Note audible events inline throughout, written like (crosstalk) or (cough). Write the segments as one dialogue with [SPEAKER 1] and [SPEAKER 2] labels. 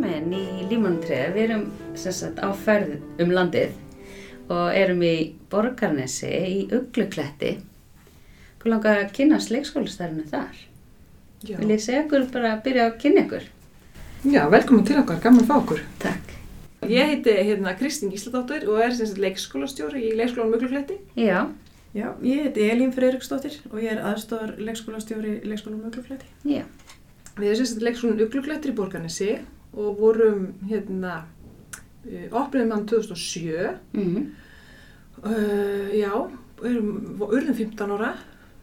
[SPEAKER 1] velkomin í Límanutreð. Við erum sem sagt á ferð um landið og erum í Borgarnesi í Uglukletti. Hvað langar að kynast leikskólastærinu þar?
[SPEAKER 2] Já.
[SPEAKER 1] Vil ég segja ykkur bara að byrja að kynna ykkur?
[SPEAKER 2] Já, velkomin til okkar, gaman að fá okkur.
[SPEAKER 1] Takk.
[SPEAKER 2] Ég heiti hérna Kristín Gísladóttir og er sem sagt leikskólastjóri í leikskólanum Muglufletti.
[SPEAKER 1] Já,
[SPEAKER 3] Já, ég heiti Elín Freiriksdóttir og ég er aðstofar leikskólastjóri leikskólanum Uglufleti.
[SPEAKER 1] já,
[SPEAKER 2] Við erum leikskólanum Uglufletti í Borgarnesi og vorum hérna, opniðum hann 2007.
[SPEAKER 1] mhm,
[SPEAKER 2] Uh, já, erum, urðum 15 ára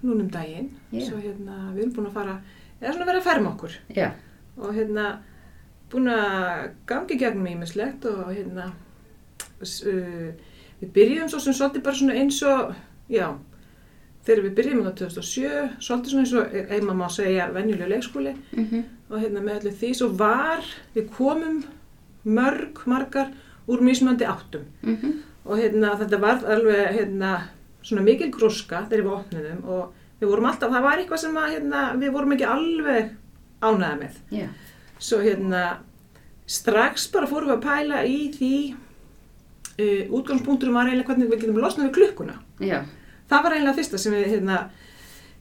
[SPEAKER 2] núna um daginn.
[SPEAKER 1] Já.
[SPEAKER 2] Svo hérna, við erum búin að fara, eða svona verið að ferma okkur.
[SPEAKER 1] já,
[SPEAKER 2] og hérna búin að gangi gegnum ímislegt og hérna uh, við byrjum svo sem svolítið bara svona eins og já, þegar við byrjum þetta 2007, svolítið svona eins og maður má segja venjulega leikskóli.
[SPEAKER 1] Mhm,
[SPEAKER 2] og hérna með allir því svo var við komum mörg, margar úr mismandi áttum.
[SPEAKER 1] Mhm,
[SPEAKER 2] og hérna þetta var alveg hérna svona mikil gróska þegar við opnum og við vorum alltaf, það var eitthvað sem að hérna, við vorum ekki alveg ánæða með.
[SPEAKER 1] Já,
[SPEAKER 2] Svo hérna, strax bara fórum við að pæla í því uh, útgangspunkturum var eiginlega hvernig við getum losnað við klukkuna.
[SPEAKER 1] já,
[SPEAKER 2] Það var eiginlega fyrsta sem við hérna,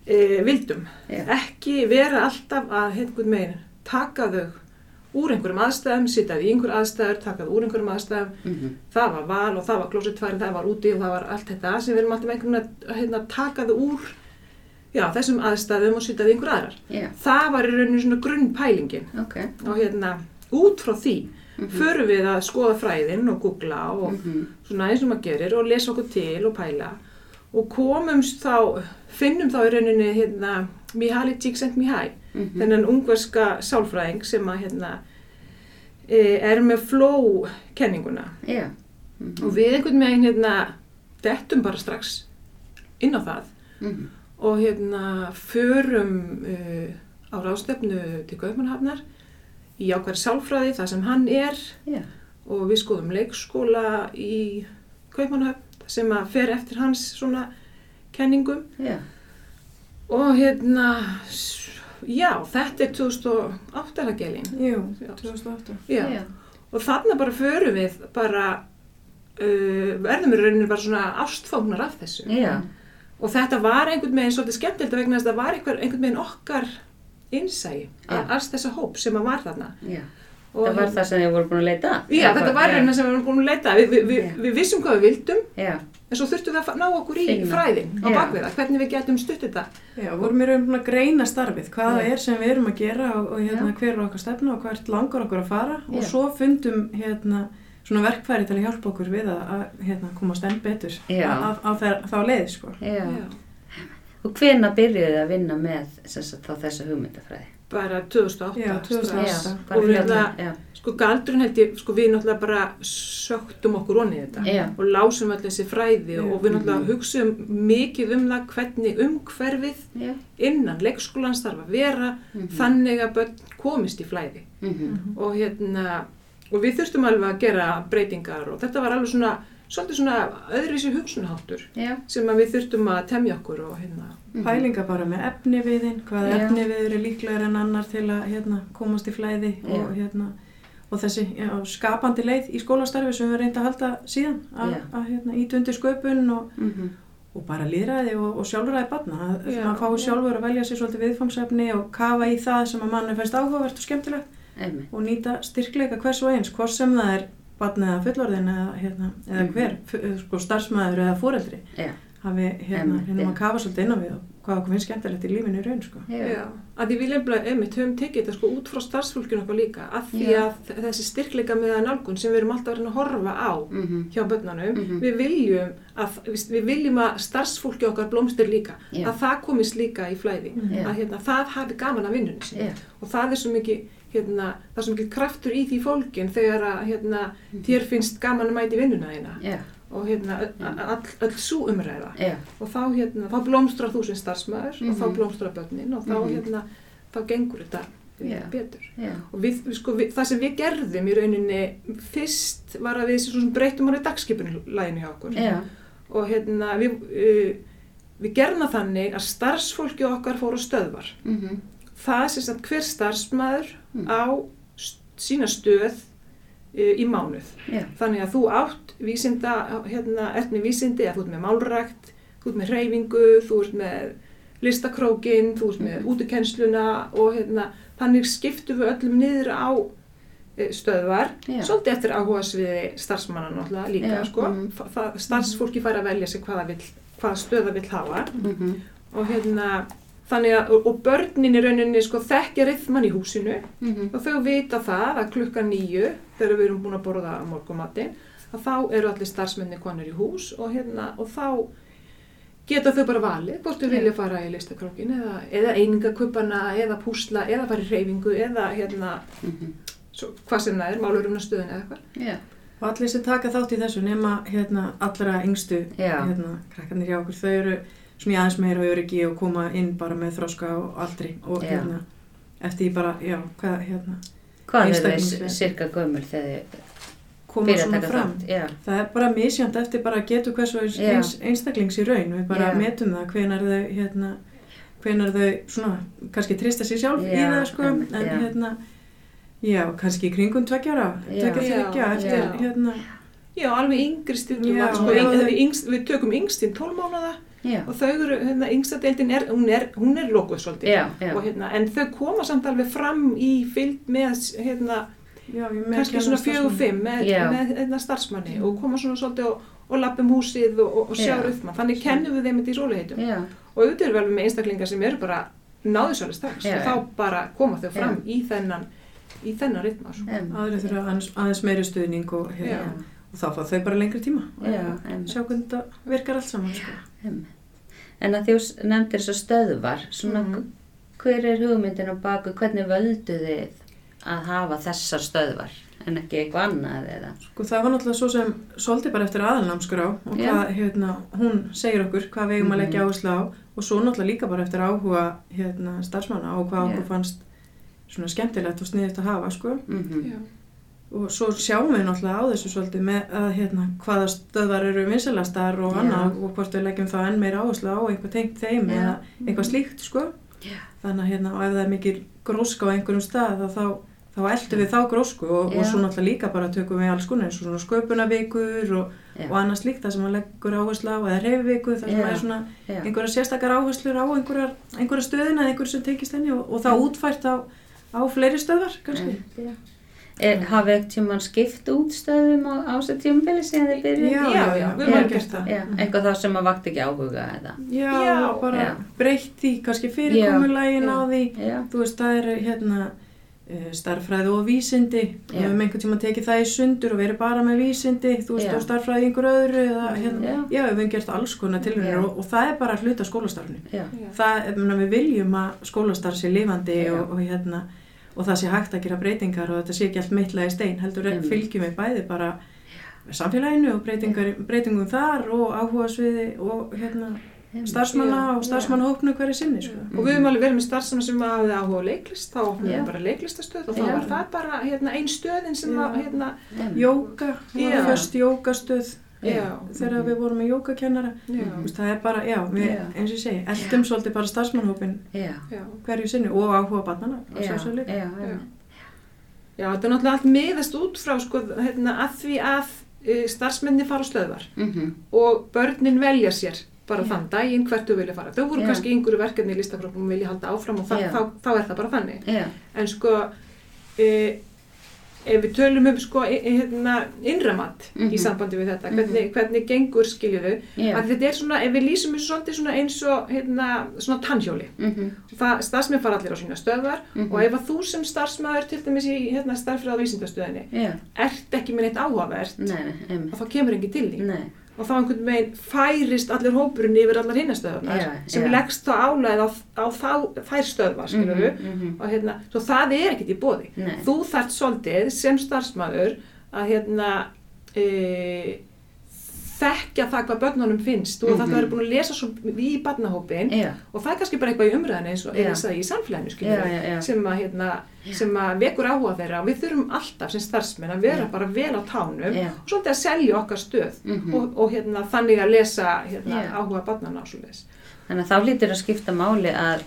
[SPEAKER 2] uh, vildum.
[SPEAKER 1] Já.
[SPEAKER 2] Ekki vera alltaf að hérna meginn taka þau úr einhverjum aðstæðum, sitja í einhver aðstæður, taka þau úr einhverjum aðstæðum.
[SPEAKER 1] mhm,
[SPEAKER 2] Það var val og það var klósettfæri, það var úti og það var allt þetta sem við erum alltaf einhvern veginn að hérna, taka þau úr já, þessum aðstæðum og í einhver aðrar.
[SPEAKER 1] já,
[SPEAKER 2] Það var í rauninu svona grunnpælingin
[SPEAKER 1] ok,
[SPEAKER 2] og hérna út frá því
[SPEAKER 1] Mhm.
[SPEAKER 2] förum við að skoða fræðin og googla og
[SPEAKER 1] mhm,
[SPEAKER 2] svona eins og maður gerir og lesa okkur til og pæla og komumst þá, finnum þá í rauninni hérna Mihaly Csikszentmihalyi,
[SPEAKER 1] mhm,
[SPEAKER 2] þennan ungverska sálfræðing sem að hérna e, er með flow-kenninguna
[SPEAKER 1] já, mhm,
[SPEAKER 2] og við einhvern veginn hérna dettum bara strax inn á það.
[SPEAKER 1] Mhm,
[SPEAKER 2] og hérna förum uh, á ráðstefnu til Gaupmannhafnar í ákværi sálfræði þar sem hann er.
[SPEAKER 1] Já,
[SPEAKER 2] og við skoðum leikskóla í Kaupmannhöfn sem að fer eftir hans svona kenningum
[SPEAKER 1] já,
[SPEAKER 2] og hérna já, þetta er 2008 er það gelin
[SPEAKER 3] Jú,
[SPEAKER 2] Já.
[SPEAKER 3] 2008.
[SPEAKER 2] já.
[SPEAKER 1] já,
[SPEAKER 2] og þarna bara förum við bara uh, verðum við rauninni bara svona ástfóknar af þessu
[SPEAKER 1] já,
[SPEAKER 2] og þetta var einhvern veginn svolítið skemmtilegt vegna þess að það var einhver, einhvern veginn okkar innsæi,
[SPEAKER 1] Já.
[SPEAKER 2] alls þessa hóp sem að var þarna
[SPEAKER 1] já.
[SPEAKER 2] Og
[SPEAKER 1] Það var það sem þið voru búin að leita?
[SPEAKER 2] Já, þetta var reyna sem við erum búin að leita. Vi, vi, vi,
[SPEAKER 1] Já.
[SPEAKER 2] við vissum hvað við vildum,
[SPEAKER 1] Já,
[SPEAKER 2] en svo þurftum við að ná okkur í
[SPEAKER 1] Finna.
[SPEAKER 2] fræðin á það, hvernig við getum stutt þetta.
[SPEAKER 3] Já, vorum við raun að greina starfið, hvað það
[SPEAKER 1] Já.
[SPEAKER 3] er sem við erum að gera og, og hérna, hver er okkar stefna og hvert langar okkur að fara og
[SPEAKER 1] Já.
[SPEAKER 3] svo fundum hérna, svona verkfæri til að hjálpa okkur við að, að hérna, komast enn betur á, þá leið, sko.
[SPEAKER 1] já. Og hvena byrjuðu þið að vinna með sem sagt, þá þessa hugmyndafræði?
[SPEAKER 2] Bara 2008.
[SPEAKER 3] Já, 2008.
[SPEAKER 2] strax.
[SPEAKER 1] Já,
[SPEAKER 2] Og náttúrulega- sko galdurinn held ég, sko við náttúrulega bara söktum okkur onni í þetta
[SPEAKER 1] Já.
[SPEAKER 2] og lásum allir þessi fræði
[SPEAKER 3] Já.
[SPEAKER 2] og við náttúrulega
[SPEAKER 1] Mhm.
[SPEAKER 2] hugsaum mikið um það hvernig umhverfið innan leikskólans þarf að vera
[SPEAKER 1] mhm,
[SPEAKER 2] þannig að börn komist í flæði.
[SPEAKER 1] mhm,
[SPEAKER 2] og hérna og við þurftum alveg að gera breytingar og þetta var alveg svona svolítið svona öðruvísi hugsunaháttur
[SPEAKER 1] já,
[SPEAKER 2] sem að við þurftum að temja okkur og hérna.
[SPEAKER 1] Mhm,
[SPEAKER 3] Pælinga bara með efni viðinn, hvað
[SPEAKER 1] Já.
[SPEAKER 3] efni við eru líklegur en annar til að hérna, komast í flæði og, hérna, og þessi já, skapandi leið í skólastarfi sem við reynda að halda síðan að, að hérna, ítundi sköpun og,
[SPEAKER 1] mhm,
[SPEAKER 3] og bara líðræði og, og sjálfræði barna. Að maður fái sjálfur að velja sér svolítið viðfangsefni og kafa í það sem að mann finnst áhugavert og skemmtilegt
[SPEAKER 1] einmitt,
[SPEAKER 3] og nýta styrkleika hvers og eins hvort sem það er barn eða fullorðin eða, hérna, eða
[SPEAKER 1] Mhm.
[SPEAKER 3] hver, sko, starfsmæður eða foreldri
[SPEAKER 1] já,
[SPEAKER 3] hafi hérna, hérna
[SPEAKER 1] já.
[SPEAKER 3] að kafa svolítið inn á við og hvað okkur finnst skemmtilegt í lífinu í raun sko.
[SPEAKER 1] já,
[SPEAKER 2] að því við lefnilega einmitt höfum tekið þetta sko út frá starfsfólkinu okkar líka af því
[SPEAKER 1] Já.
[SPEAKER 2] að þessi styrkleika með að nálgun sem við erum alltaf að reyna að horfa á
[SPEAKER 1] mhm,
[SPEAKER 2] hjá börnunum,
[SPEAKER 1] Mhm.
[SPEAKER 2] við viljum að við við viljum að starfsfólki okkar blómstir líka,
[SPEAKER 1] Já.
[SPEAKER 2] að það komist líka í flæði,
[SPEAKER 1] Já.
[SPEAKER 2] að hérna, það hafi gaman að
[SPEAKER 1] já,
[SPEAKER 2] og það er svo mikið hérna, það svo mikið kraftur í því fólkin þegar að hérna,
[SPEAKER 1] Mhm.
[SPEAKER 2] þér finnst gaman að mæti vinnuna þína.
[SPEAKER 1] Já,
[SPEAKER 2] og hérna, all, öll svo umræða.
[SPEAKER 1] Já,
[SPEAKER 2] og þá, hérna, þá blómstrar þú sem starfsmæður og þá
[SPEAKER 1] Mhm.
[SPEAKER 2] blómstrar börnin og þá,
[SPEAKER 1] Mhm.
[SPEAKER 2] hérna, þá gengur þetta
[SPEAKER 1] Já.
[SPEAKER 2] betur. Og við, við, sko, við, það sem við gerðum í rauninni fyrst var að við svo sem breytum árið dagskipunlæginu hjá okkur. Og hérna við, uh, við það þannig að starfsfólki okkar fóru stöðvar.
[SPEAKER 1] Mhm,
[SPEAKER 2] það sem sagt hver starfsmæður
[SPEAKER 1] Mm.
[SPEAKER 2] á sína stöð uh, í mánuð.
[SPEAKER 1] Já.
[SPEAKER 2] Þannig að þú átt vísinda, hérna, ert með vísindi, að þú ert með málrækt, þú ert með hreyfingu, þú ert með listakrókin, þú ert með útukennsluna og hérna, þannig skiptum við öllum niður á eh, stöðvar,
[SPEAKER 1] Já.
[SPEAKER 2] svolítið eftir áhuga sviði starfsmanna náttúrulega líka,
[SPEAKER 1] Já,
[SPEAKER 2] sko. Það, starfsfólki fær að velja sig hvaða, vill, hvaða stöða vill hafa
[SPEAKER 1] Mhm.
[SPEAKER 2] og hérna, þannig að, og, og börnin í rauninni, sko, þekkja rithman í húsinu
[SPEAKER 1] Mhm.
[SPEAKER 2] og þau vita það að klukkan nýju, þegar við erum búin að borða morgumatinn, að þá eru allir starfsmenni konur í hús og hérna, og þá geta þau bara valið hvort þau vilja fara í listakrókin eða, eða einingakuppana eða púsla eða fara í hreyfingu eða hérna,
[SPEAKER 1] Mhm.
[SPEAKER 2] svo, hvað sem það er, málurumnastöðin eða eitthvað.
[SPEAKER 1] Já.
[SPEAKER 3] Og allir sem taka þátt í þessu nema hérna allra yngstu hérna krakkarnir hjá okkur, þau eru svona í aðeins meira öryggi og koma inn bara með þroska og aldri og
[SPEAKER 1] Já.
[SPEAKER 3] hérna eftir því bara, já, hvað hérna
[SPEAKER 1] Hvað er þau cirka gömul þegar þið
[SPEAKER 3] koma
[SPEAKER 1] að
[SPEAKER 3] svona fram.
[SPEAKER 1] Já.
[SPEAKER 3] Það er bara misjönd eftir bara getur hversu eins, einstaklings í raun við bara
[SPEAKER 1] Já.
[SPEAKER 3] metum það hvenar þau hérna, hvenar þau svona kannski trista sér sjálf í
[SPEAKER 1] Já,
[SPEAKER 3] það sko
[SPEAKER 1] einmitt,
[SPEAKER 3] en
[SPEAKER 1] já.
[SPEAKER 3] hérna já, kannski í kringum tveggjara tveggjara eftir
[SPEAKER 2] já.
[SPEAKER 3] hérna
[SPEAKER 2] Já, alveg yngri
[SPEAKER 3] Já,
[SPEAKER 2] sko, yngst, við tökum yngstinn 12 mánuða
[SPEAKER 1] Já.
[SPEAKER 2] og þau eru, hérna, yngsta deildin er, hún er, hún er lokuð svolítið.
[SPEAKER 1] Já, já.
[SPEAKER 2] Og, hérna, en þau koma samt alveg fram í fylg með, hérna,
[SPEAKER 3] með
[SPEAKER 2] kannski svona
[SPEAKER 3] starfsmanni.
[SPEAKER 2] fjögur fimm með,
[SPEAKER 1] Já.
[SPEAKER 2] með hérna, starfsmanni og koma svona svolítið og, og lappum húsið og, og, og sjá
[SPEAKER 1] Já.
[SPEAKER 2] rithman. Þannig kennum við þeim þetta í róleihitum.
[SPEAKER 1] Já.
[SPEAKER 2] Og auðvitað við alveg með einstaklingar sem eru bara náðisvæli strax
[SPEAKER 1] Já,
[SPEAKER 2] og þá bara koma þau fram
[SPEAKER 1] Já.
[SPEAKER 2] í þennan, í þennan rithma. Sko.
[SPEAKER 3] Aðri þurfa aðeins, aðeins meiri stuðning og, hérna,
[SPEAKER 2] Já.
[SPEAKER 3] og þá fá þau bara lengri tíma og sjá hvernig þetta virkar allt saman sko.
[SPEAKER 1] En að þú nefndir svo stöðvar, svona
[SPEAKER 2] Mhm.
[SPEAKER 1] hver er hugmyndin á baku, hvernig völdu þið að hafa þessar stöðvar en ekki eitthvað annað eða?
[SPEAKER 3] Sko það var náttúrulega svo sem svolítið bara eftir aðalnámskrá og
[SPEAKER 1] Já.
[SPEAKER 3] hvað hérna, hún segir okkur hvað við eigum að leggja
[SPEAKER 1] Mhm.
[SPEAKER 3] áherslu á og svo náttúrulega líka bara eftir áhuga hérna, starfsmanna og hvað
[SPEAKER 1] Já.
[SPEAKER 3] okkur fannst svona skemmtilegt og sniðist að hafa sko.
[SPEAKER 1] Mm
[SPEAKER 2] Já.
[SPEAKER 3] Og svo sjáum við náttúrulega á þessu svolítið með að hérna, hvaða stöðvar eru vinselastar og annað og hvort við leggjum þá enn meira áherslu á eitthvað tengt þeim
[SPEAKER 1] Já.
[SPEAKER 3] eða eitthvað slíkt sko.
[SPEAKER 1] Já.
[SPEAKER 3] þannig að hérna, og ef það er mikil gróska á einhverjum stað þá, þá, þá eldum við þá grósku og, og svo náttúrulega líka bara tökum við alls konar eins og svona sköpunavikur og, og annað slíkt það sem maður leggur áherslu á eða reyfiviku það sem
[SPEAKER 1] Já.
[SPEAKER 3] er svona einhverja sérstakar áherslur á einhverjar, einhverja stöðina eða einhverju sem tengist henni og, og það útfært á, á fleiri stöðvar kannski.
[SPEAKER 1] Já. Er, hafið ekkert tímann skipt út stöðum á ásett tímabili síðan þið byrjuð?
[SPEAKER 3] Já,
[SPEAKER 2] Já, já, við alveg gert það.
[SPEAKER 1] Já, eitthvað það sem að vakti ekki áhuga eða?
[SPEAKER 3] Já,
[SPEAKER 2] Já.
[SPEAKER 3] bara
[SPEAKER 1] Já.
[SPEAKER 3] breytt því kannski fyrirkomulægin á því
[SPEAKER 1] Já.
[SPEAKER 3] þú veist, það er hérna eh, starffræði og vísindi við
[SPEAKER 1] Já.
[SPEAKER 3] höfum einhvern tíma tekið það í sundur og verið bara með vísindi, þú veist,
[SPEAKER 1] Já.
[SPEAKER 3] og starffræði í einhver öðru eða hérna,
[SPEAKER 1] Já.
[SPEAKER 3] við höfum gert alls konar tilhörnir og, og það er bara hluta skólastarfinu
[SPEAKER 1] Já.
[SPEAKER 2] Já.
[SPEAKER 3] það, ég meina, við viljum að skólastarf sé lifandi og, og hérna og það sé hægt að gera breytingar og þetta sé ekki allt mittlega í stein heldur
[SPEAKER 1] Einmitt.
[SPEAKER 3] fylgjum við bæði bara samfélaginu og breytingum þar og áhuga sviði og hérna starfsmanna og starfsmannahópnu hverju sinni sko.
[SPEAKER 2] Og við höfum alveg verið með starfsmanna sem hafði áhuga leiklist, þá
[SPEAKER 1] Já.
[SPEAKER 2] við bara leiklistastöð og þá var það bara hérna, ein stöðin sem að, hérna.
[SPEAKER 3] Jóka, föst jókastöð þegar við vorum með jókakennara
[SPEAKER 2] já,
[SPEAKER 3] Þú veist, það er bara, já, við,
[SPEAKER 1] Já.
[SPEAKER 3] eins og ég segi eldum svolítið bara
[SPEAKER 1] já.
[SPEAKER 3] hverju sinni og áhuga barnana
[SPEAKER 1] Já. Já.
[SPEAKER 2] Já. Já, þetta er náttúrulega allt miðast út frá sko, hérna, að því að uh, starfsmenni fara á stöðvar
[SPEAKER 1] Mhm.
[SPEAKER 2] og börnin velja sér bara
[SPEAKER 1] Já.
[SPEAKER 2] þann daginn hvert þau vilja fara. Þau voru
[SPEAKER 1] Já.
[SPEAKER 2] kannski einhverju verkefni í listakróknum og vilja halda áfram og þa
[SPEAKER 1] Já.
[SPEAKER 2] þá, þá er það bara þannig.
[SPEAKER 1] Já.
[SPEAKER 2] En sko, e, ef við tölum um sko, hérna, innramat
[SPEAKER 1] Mhm.
[SPEAKER 2] í sambandi við þetta, hvernig, hvernig gengur skiljuðu,
[SPEAKER 1] Já.
[SPEAKER 2] að þetta er svona, ef við lýsum þessu svona eins og hérna, svona tannhjóli.
[SPEAKER 1] Mhm.
[SPEAKER 2] Það, starfsmenn fara allir á sína stöðvar
[SPEAKER 1] Mhm.
[SPEAKER 2] og ef að þú sem starfsmæður til dæmis í hérna, starffræða vísindastöðinni
[SPEAKER 1] Já.
[SPEAKER 2] ert ekki með neitt áhugavert
[SPEAKER 1] Nei, nei,
[SPEAKER 2] þá kemur enginn til því
[SPEAKER 1] Nei.
[SPEAKER 2] Og þá einhvern veginn færist allir hópurinn yfir allar hinnastöðunar
[SPEAKER 1] Já,
[SPEAKER 2] sem
[SPEAKER 1] já.
[SPEAKER 2] leggst þá álæð á, á stöðvar skilur við
[SPEAKER 1] Mhm, mhm.
[SPEAKER 2] og hérna, svo það er ekkert í bóði
[SPEAKER 1] Nei.
[SPEAKER 2] þú þarft svolítið sem starfsmæður að hérna e, þekkja það hvað börnunum finnst þú mm
[SPEAKER 1] Mhm.
[SPEAKER 2] þarft að vera búin að lesa svo í barnahópin
[SPEAKER 1] Já.
[SPEAKER 2] og það er kannski bara eitthvað í umræðinu eins og
[SPEAKER 1] Já.
[SPEAKER 2] eins og í samfélaginu
[SPEAKER 1] já.
[SPEAKER 2] sem að, hérna, sem að vekur áhuga þeirra og við þurfum alltaf sem starfsmenn að vera bara vel á tánum og svolítið að selja okkar stöð
[SPEAKER 1] Mhm.
[SPEAKER 2] og, og hérna, þannig að lesa hérna, áhuga barnana og svo leis.
[SPEAKER 1] Þannig að þá lítur að skipta máli að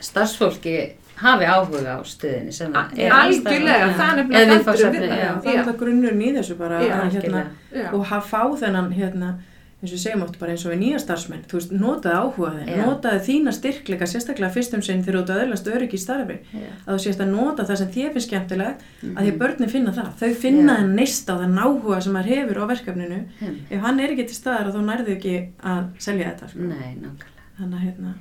[SPEAKER 1] starfsfólki hafi áhuga á stöðinni sem það er
[SPEAKER 2] Algjörlega, það er nefnilega það.
[SPEAKER 3] það er alltaf grunnurinn í þessu bara
[SPEAKER 2] Já,
[SPEAKER 3] að, hérna, og hafa fá þennan hérna, eins og við segjum oft bara eins og við nýja starfsmenn þú veist, notaði áhuga þinn,
[SPEAKER 1] Já.
[SPEAKER 3] notaði þína styrkleika sérstaklega fyrstum sinn þegar þú ert að öðlast öryggi í starfi
[SPEAKER 1] Já.
[SPEAKER 3] að þú sést að nota það sem þér finnst skemmtilegt að því
[SPEAKER 1] Mhm.
[SPEAKER 3] að börnin finna það, þau finna
[SPEAKER 1] Já.
[SPEAKER 3] þenn neista og þann áhuga sem maður hefur á verkefninu
[SPEAKER 1] Hmm.
[SPEAKER 3] ef hann er ekki til staðar að þá nærðu ekki að selja þetta sko.
[SPEAKER 1] Nei, nákvæmlega.
[SPEAKER 3] þannig að hérna,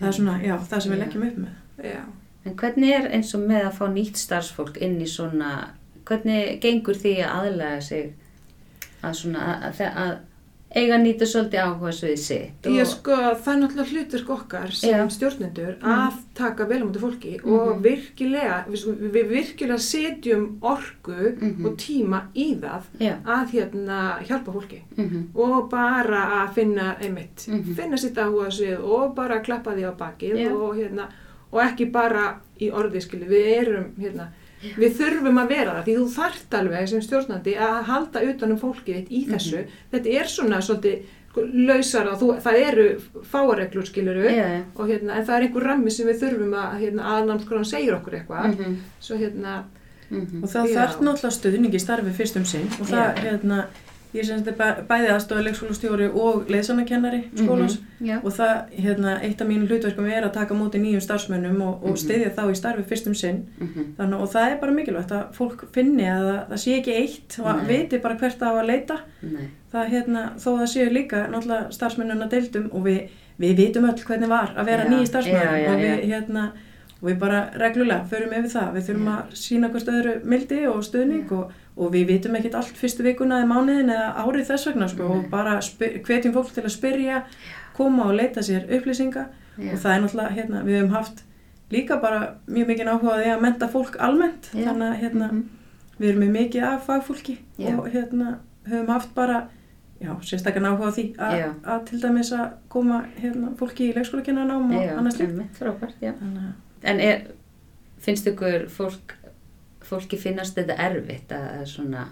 [SPEAKER 3] það er svona, já, það sem við leggjum upp með
[SPEAKER 2] Já.
[SPEAKER 1] En hvernig er eins og með að fá nýtt starfsfólk inn í svona, hvernig gengur því að aðlega sig að svona, að, að, að eiga að nýta svolítið áhuga svið sitt
[SPEAKER 2] Ég sko, það er náttúrulega hlutverk okkar sem
[SPEAKER 1] Já.
[SPEAKER 2] stjórnendur
[SPEAKER 3] Mhm.
[SPEAKER 2] að taka vel á mútið fólki og
[SPEAKER 1] Mhm.
[SPEAKER 2] virkilega, við, við virkilega setjum orku
[SPEAKER 1] Mhm.
[SPEAKER 2] og tíma í það
[SPEAKER 1] Já.
[SPEAKER 2] að hérna hjálpa fólki
[SPEAKER 1] Mm
[SPEAKER 2] og bara að finna einmitt,
[SPEAKER 1] Mhm.
[SPEAKER 2] finna sitt áhuga svið og bara klappa því á bakið
[SPEAKER 1] Já.
[SPEAKER 2] og hérna, og ekki bara í orði skilu, við erum hérna, við þurfum að vera það því þú þarft alveg sem stjórnandi að halda utanum fólkið þitt í þessu þetta er svona svolítið lausara og þú, það eru fáareglur skiluru
[SPEAKER 1] já.
[SPEAKER 2] og hérna, en það er einhver rammi sem við þurfum að hérna, aðnámskráðan segir okkur eitthvað
[SPEAKER 1] Mhm.
[SPEAKER 2] svo hérna,
[SPEAKER 1] Mhm.
[SPEAKER 3] og þá
[SPEAKER 2] Já.
[SPEAKER 3] þarf náttúrulega stuðning í starfi fyrst um sinn og það,
[SPEAKER 1] Já.
[SPEAKER 3] hérna, ég sem þetta er bæ- bæði aðstofa leikskólastjóri og leðsannakennari skólans
[SPEAKER 1] Mhm. Já.
[SPEAKER 3] og það, hérna, eitt af mínu hlutverkum er að taka móti nýjum starfsmönnum og, og
[SPEAKER 1] Mhm.
[SPEAKER 3] styðja þá í starfi fyrst um sinn
[SPEAKER 1] Mhm.
[SPEAKER 3] Þannig, og það er bara mikilvægt að fólk finni að það, það sé ekki eitt og viti bara hvert það á að leita
[SPEAKER 1] Nei.
[SPEAKER 3] það hérna, þó það séu líka náttúrulega starfsmennuna deildum og við, við vitum öll hvernig var að vera
[SPEAKER 1] Já,
[SPEAKER 3] nýji starfsmenn
[SPEAKER 1] já, já,
[SPEAKER 3] og við hérna og við bara reglulega förum yfir það við þurfum að sína hvert öðru mildi og stuðning og, og við vitum ekkert allt fyrstu vikuna eða mánuðin eða árið þess vegna sko, og bara hvetjum fólk til að spyrja koma og leita sér upplýsinga
[SPEAKER 1] Já.
[SPEAKER 3] og það er náttúrulega, hérna, við höfum haft líka bara mjög mikið því að menta fólk almennt
[SPEAKER 1] Já.
[SPEAKER 3] þannig að hérna,
[SPEAKER 1] Mhm.
[SPEAKER 3] við erum með mikið af fagfólki
[SPEAKER 1] Já.
[SPEAKER 3] og hérna höfum haft bara já, sérstaklega áhuga á því að, til dæmis að koma hérna, fólki í leikskólakennarnám og
[SPEAKER 1] Já,
[SPEAKER 3] annars líkt
[SPEAKER 1] En er, finnst ykkur fólk, fólki finnast þetta erfitt að, að svona,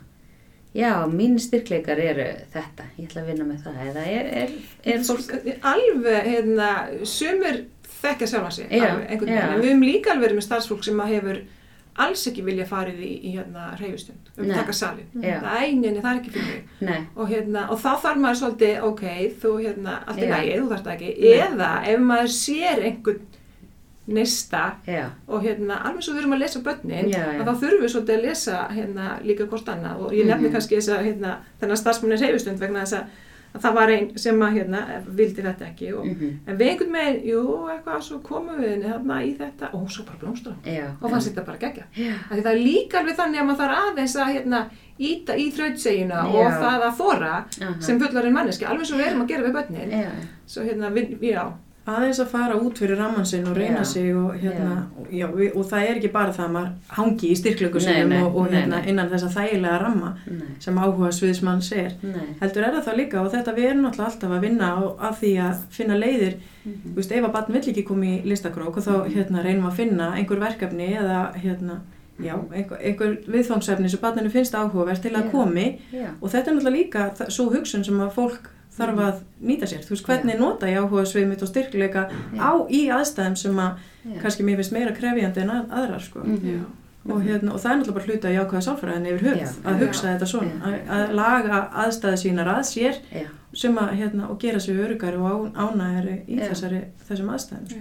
[SPEAKER 1] já, mín styrkleikar eru þetta, ég ætla að vinna með það, eða er, er, er fólk,
[SPEAKER 2] Sko, alveg hérna, sumir þekkja sig
[SPEAKER 1] já.
[SPEAKER 2] veginn, en við höfum líka alveg verið með starfsfólk sem að hefur alls ekki vilja farið í, í hérna reyfustund, um
[SPEAKER 1] Nei.
[SPEAKER 2] taka salin það er eininni, það er ekki fyrir mig og, hérna, og þá þarf maður svolítið, ok, þú hérna, allt
[SPEAKER 1] Já.
[SPEAKER 2] lagi, þú þarf það ekki
[SPEAKER 1] Nei.
[SPEAKER 2] eða ef maður sér einhvern nista
[SPEAKER 1] já,
[SPEAKER 2] og hérna, alveg svo við erum að lesa börnin
[SPEAKER 1] Já, já.
[SPEAKER 2] að þá þurfum við svolítið að lesa hérna, líka hvort annað. Og ég nefni
[SPEAKER 1] Mhm.
[SPEAKER 2] kannski þess að hérna, þennan starfsmunni reyfustund vegna þess að, að það var einn sem að hérna, vildi þetta ekki og,
[SPEAKER 1] mhm,
[SPEAKER 2] en við einhvern veginn, jú, eitthvað svo komum við þarna í þetta og svo bara blómstra
[SPEAKER 1] já.
[SPEAKER 2] og fannst þetta bara gegja því það er líka alveg þannig að maður þarf aðeins að hérna, íta í þrautsegina og það að þóra
[SPEAKER 1] aha.
[SPEAKER 2] sem fullarinn manneski, alveg svo við erum að gera við börnin. Svo hérna, við, já,
[SPEAKER 3] aðeins að fara út fyrir ramman sinn og reyna
[SPEAKER 1] Já.
[SPEAKER 3] sig og, hérna, og, já, við, og það er ekki bara það að maður hangi í styrklöku
[SPEAKER 1] Nei,
[SPEAKER 3] sinum
[SPEAKER 1] nei,
[SPEAKER 3] og, og
[SPEAKER 1] nei,
[SPEAKER 3] hérna,
[SPEAKER 1] nei.
[SPEAKER 3] innan þessa þægilega ramma
[SPEAKER 1] nei,
[SPEAKER 3] sem áhuga sviðismann
[SPEAKER 1] nei,
[SPEAKER 3] heldur er það það líka og þetta við erum alltaf að vinna á, að því að finna leiðir.
[SPEAKER 1] Mhm,
[SPEAKER 3] Þú veist, ef að barn vill ekki koma í listakrók og þá hérna, reynum að finna einhver verkefni eða hérna, já, einhver, einhver viðfangsefni sem barninu finnst áhugavert til að
[SPEAKER 1] Já.
[SPEAKER 3] komi.
[SPEAKER 1] Já,
[SPEAKER 3] og þetta er náttúrulega líka þa- svo hugsun sem að fólk þarf
[SPEAKER 1] Mhm.
[SPEAKER 3] að nýta sér. Þú veist, hvernig nota ég áhuga svið mitt og styrkleika á í aðstæðum sem að kannski mér finnst meira krefjandi en að, aðrar sko.
[SPEAKER 1] Mhm.
[SPEAKER 3] og, hérna, og það er náttúrulega bara hluta í ákvæða sálfræðin yfir höfð að hugsa þetta svona, að, að laga aðstæði sínar að sér sem að hérna, og gera sig örugari og ánægari í þessari, þessum aðstæðum sko.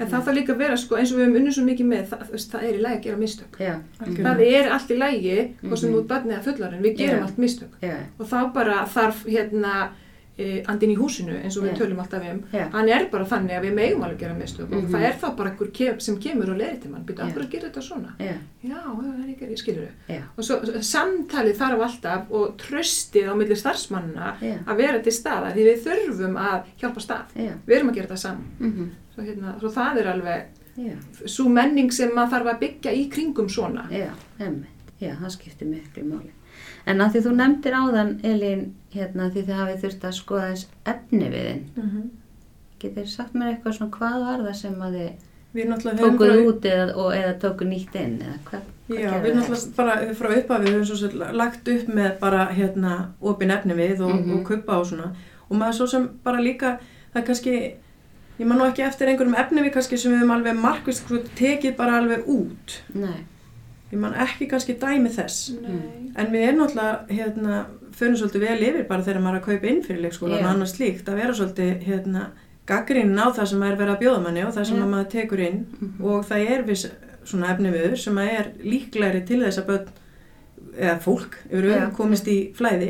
[SPEAKER 2] en það þarf líka að vera sko, eins og við höfum unnið svo mikið með það, það er í lagi að gera mistök. Það er allt í lagi, hvort sem
[SPEAKER 1] Mhm.
[SPEAKER 2] ert barnið að fullarinn við gerum allt mistök. Og þá bara þarf hérna andin í húsinu eins og við tölum alltaf um.
[SPEAKER 1] Já.
[SPEAKER 2] hann er bara þannig að við megum alveg gera mistök og
[SPEAKER 1] Mhm.
[SPEAKER 2] það er þá bara einhver kem, sem kemur og leiri til mann, byrja,
[SPEAKER 1] Já.
[SPEAKER 2] af hverju gerir þetta svona?
[SPEAKER 1] Já,
[SPEAKER 2] já, það er ekki, skilur
[SPEAKER 1] já,
[SPEAKER 2] og svo samtalið þarf alltaf og tröstið á milli starfsmannina að vera til staða því við þurfum að hjálpa stað. Við erum að gera þetta saman.
[SPEAKER 1] Mhm,
[SPEAKER 2] svo, hérna, svo það er alveg svo menning sem maður þarf að byggja í kringum svona.
[SPEAKER 1] Já, það skiptir miklu máli. En að því þú nefndir áðan, Elín, hérna, því þið hafið þurft að skoða þess efni við þinn,
[SPEAKER 3] Mm -hmm.
[SPEAKER 1] getur sagt mér eitthvað svona hvað var það sem að þið
[SPEAKER 3] Við
[SPEAKER 1] tókuð
[SPEAKER 3] bara-
[SPEAKER 1] út eða, og, eða tókuð nýtt inn, eða hvað? hvað
[SPEAKER 3] Já, við náttúrulega bara frá upphafi höfum svo lagt upp með bara hérna opin efni við og,
[SPEAKER 1] Mhm.
[SPEAKER 3] og kuppa og svona og maður svo sem bara líka það er kannski ég man nú ekki eftir einhverjum efni við kannski sem við höfum alveg markvist tekið bara alveg út
[SPEAKER 1] Nei,
[SPEAKER 3] ég man ekki kannski dæmi þess
[SPEAKER 2] Nei.
[SPEAKER 3] en við erum náttúrulega hérna, fyrir svolítið vel yfir bara þegar maður er að kaupa inn fyrir leikskólan
[SPEAKER 1] Já.
[SPEAKER 3] og annars slíkt að vera svolítið hérna, gaggrínin á það sem er verið að bjóða manni og það sem að maður tekur inn
[SPEAKER 1] Mhm.
[SPEAKER 3] og það er viss svona efni viður sem að er líklegri til þess að börn eða fólk yfir
[SPEAKER 1] Já.
[SPEAKER 3] auðvitað komist í flæði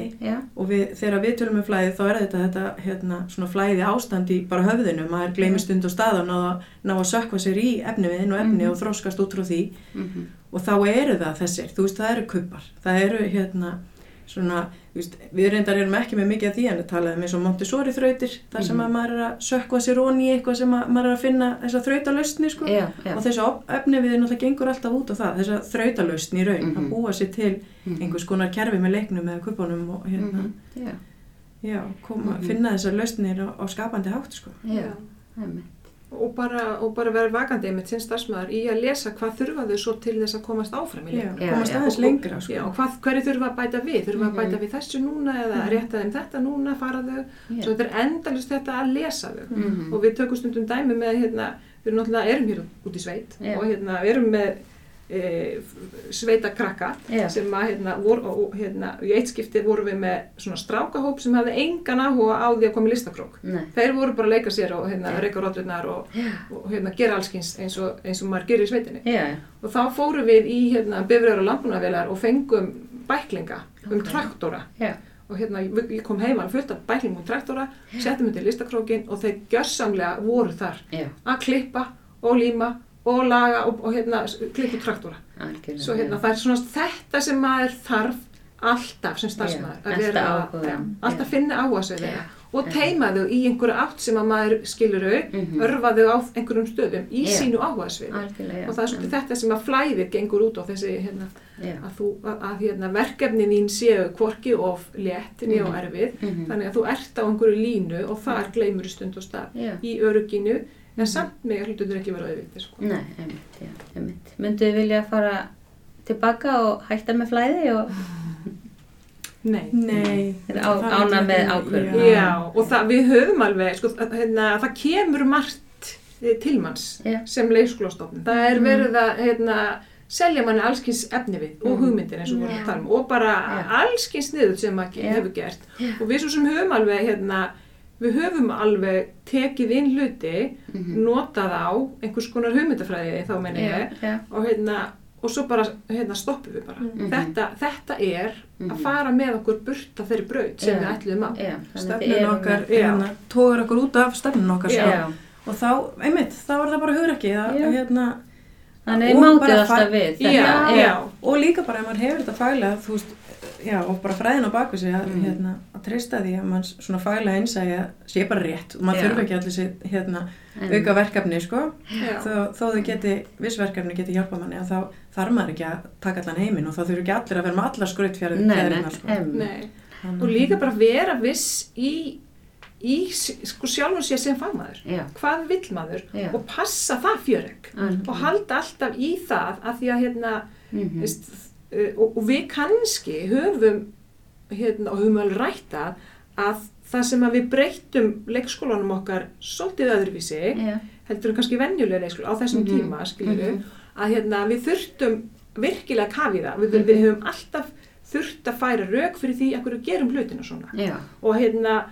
[SPEAKER 3] og við, þegar við tölum um flæði þá er þetta, þetta hérna, svona flæði ástand í bara höfðinu, maður gleymir stund og stað og ná, að- ná að sökva sér í efniviðin og efni
[SPEAKER 1] Mhm.
[SPEAKER 3] og þroskast út frá því
[SPEAKER 1] mhm,
[SPEAKER 3] og þá eru það þessir, þú veist, það eru kuppar, það eru hérna svona, veist, við reyndar erum ekki með mikið af því en við talaðum eins og Montessori þrautir, þar sem
[SPEAKER 1] Mhm.
[SPEAKER 3] að maður er að sökva sér onni í eitthvað sem að maður er að finna þessa þrautalausni, sko,
[SPEAKER 1] já, já,
[SPEAKER 3] og þessu efni við náttúrulega gengur alltaf út á það, þessa þrautalausni í raun,
[SPEAKER 1] Mhm.
[SPEAKER 3] að búa sér til
[SPEAKER 1] mhm,
[SPEAKER 3] einhvers konar kerfi með leiknum eða kuppunum og hérna,
[SPEAKER 1] mhm, já,
[SPEAKER 3] já, koma,
[SPEAKER 1] Mhm.
[SPEAKER 3] finna þessar lausnir á, á skapandi hátt, sko.
[SPEAKER 1] já, einmitt.
[SPEAKER 2] Og bara, og bara vera vakandi með sinn starfsmæður í að lesa hvað þurfa þau svo til þess að komast áfram í
[SPEAKER 3] Já,
[SPEAKER 2] leik.
[SPEAKER 1] Já,
[SPEAKER 3] komast
[SPEAKER 1] já.
[SPEAKER 3] aðeins lengra, sko.
[SPEAKER 2] Já, og hvað, hverju þurfa að bæta við? Þurfa að
[SPEAKER 1] Mhm.
[SPEAKER 2] bæta við þessu núna eða
[SPEAKER 3] Mhm.
[SPEAKER 2] rétta þeim þetta núna, fara þau?
[SPEAKER 1] Já.
[SPEAKER 2] Svo þetta er endalist þetta að lesa þau.
[SPEAKER 1] Mhm.
[SPEAKER 2] Og við tökum stundum dæmi með, hérna, við erum náttúrulega erum hér út í sveit
[SPEAKER 1] Já.
[SPEAKER 2] og hérna, við erum með e, sveita krakka
[SPEAKER 1] Já.
[SPEAKER 2] sem að, hérna, vor, og, hérna, í eitt skipti vorum við með svona strákahóp sem hafði engan áhuga á því að koma í listakrók.
[SPEAKER 1] Nei,
[SPEAKER 2] Þeir voru bara að leika sér og hérna,
[SPEAKER 1] Já.
[SPEAKER 2] reyka rótlunar og,
[SPEAKER 1] já,
[SPEAKER 2] og hérna, gera allskins eins og, eins og maður gerir í sveitinni. Og þá fórum við í hérna, bifröður og landbúnaðavélar og fengum bæklinga um
[SPEAKER 1] Ok.
[SPEAKER 2] traktora.
[SPEAKER 1] já,
[SPEAKER 2] Og hérna, ég kom heim alveg fullt af bæklingum um traktora, settum þetta í listakrókin og þeir gjörsamlega voru þar að klippa og líma og laga og, og hérna, klippa traktora. Svo hérna, það er svona þetta sem maður þarf alltaf sem starfsmæður. Að vera að- já, Alltaf finna áhuga sig þeirra. Og
[SPEAKER 1] Já.
[SPEAKER 2] teima þau í einhverju átt sem að maður skilur þau,
[SPEAKER 1] Mhm.
[SPEAKER 2] örfa þau á einhverjum stöðum í
[SPEAKER 1] Já.
[SPEAKER 2] sínu
[SPEAKER 1] já.
[SPEAKER 2] Og það er svolítið þetta sem að flæðið gengur út á þessi, hérna,
[SPEAKER 1] Já.
[SPEAKER 2] að, þú, að, að hérna, verkefnin þín séu hvorki of létt niður og
[SPEAKER 1] Mhm.
[SPEAKER 2] erfið,
[SPEAKER 1] Mhm.
[SPEAKER 2] þannig að þú ert á einhverju línu og þar gleymur stund og stað í öruginu, en
[SPEAKER 1] Mhm.
[SPEAKER 2] samt með hlutur ekki vera auðvitað. Sko.
[SPEAKER 1] Nei, einmitt, já, einmitt. Myndu þið vilja fara tilbaka og hætta með flæði og
[SPEAKER 2] Nei.
[SPEAKER 3] Nei.
[SPEAKER 1] Á-
[SPEAKER 3] er
[SPEAKER 1] með ákvörðun.
[SPEAKER 3] Já.
[SPEAKER 2] Já, og það, við höfum alveg, sko, að- hérna, það kemur margt eh, til manns
[SPEAKER 1] Já.
[SPEAKER 2] sem leikskólastofnun. Það er
[SPEAKER 3] Mhm.
[SPEAKER 2] verið að hérna, selja manni allskins efni við og
[SPEAKER 1] Mhm.
[SPEAKER 2] hugmyndir eins og vorum að tala um og bara
[SPEAKER 1] Já.
[SPEAKER 2] allskins niður sem maður
[SPEAKER 1] Já.
[SPEAKER 2] hefur gert. Og við svo sem höfum alveg, hérna, við höfum alveg tekið inn hluti,
[SPEAKER 1] Mhm.
[SPEAKER 2] notað á einhvers konar hugmyndafræði þá menn ég og hérna og svo bara hérna stoppum við bara.
[SPEAKER 3] Mhm.
[SPEAKER 2] Þetta, þetta er að
[SPEAKER 1] Mhm.
[SPEAKER 2] fara með okkur burt af þeirri braut sem
[SPEAKER 1] Já.
[SPEAKER 2] við
[SPEAKER 1] þannig að þið
[SPEAKER 3] Stefnun okkar,
[SPEAKER 2] Já.
[SPEAKER 3] hérna, tóður okkur út af stefnun okkar, sko. Og þá, einmitt, þá er það bara hugrekki, að,
[SPEAKER 1] Já.
[SPEAKER 3] hérna,
[SPEAKER 1] þannig mátið alltaf við
[SPEAKER 2] Já,
[SPEAKER 1] þetta.
[SPEAKER 2] já.
[SPEAKER 3] og líka bara ef maður hefur þetta faglega, þú veist, já, og bara fræðin á baku sig að,
[SPEAKER 1] Mhm.
[SPEAKER 3] hérna, að treysta því að mann svona faglega einsæja sé bara rétt. Og maður þurfa ekki allir sér, hérna, auka verkefni, sko, þó, þó þau geti, viss verkefni geti hjálpa manni, að þá þarf maður ekki að taka allan heiminn og þá þurfa ekki allir að vera með allar skrautfjörðir,
[SPEAKER 1] Nei, nei,
[SPEAKER 3] sko.
[SPEAKER 2] og líka bara vera viss í, í sko sjálfum sér sem fagmaður.
[SPEAKER 1] Já,
[SPEAKER 2] hvað vill maður?
[SPEAKER 1] Já.
[SPEAKER 2] og passa það fjöreg
[SPEAKER 1] algjörlega.
[SPEAKER 2] og halda alltaf í það að því að hérna
[SPEAKER 1] Mhm.
[SPEAKER 2] veist, uh, og, og við kannski höfum hérna, og höfum alveg rætta að það sem að við breyttum leikskólanum okkar svolítið öðruvísi
[SPEAKER 1] Já,
[SPEAKER 2] heldur en kannski venjulega leikskóla á þessum
[SPEAKER 1] Mhm.
[SPEAKER 2] tíma skiljum
[SPEAKER 1] Mhm.
[SPEAKER 2] að hérna, við þurftum virkilega að kafi það við,
[SPEAKER 1] Mhm.
[SPEAKER 2] við höfum alltaf þurft að færa rauk fyrir því að hverju gerum hlutina svona
[SPEAKER 1] já,
[SPEAKER 2] og hérna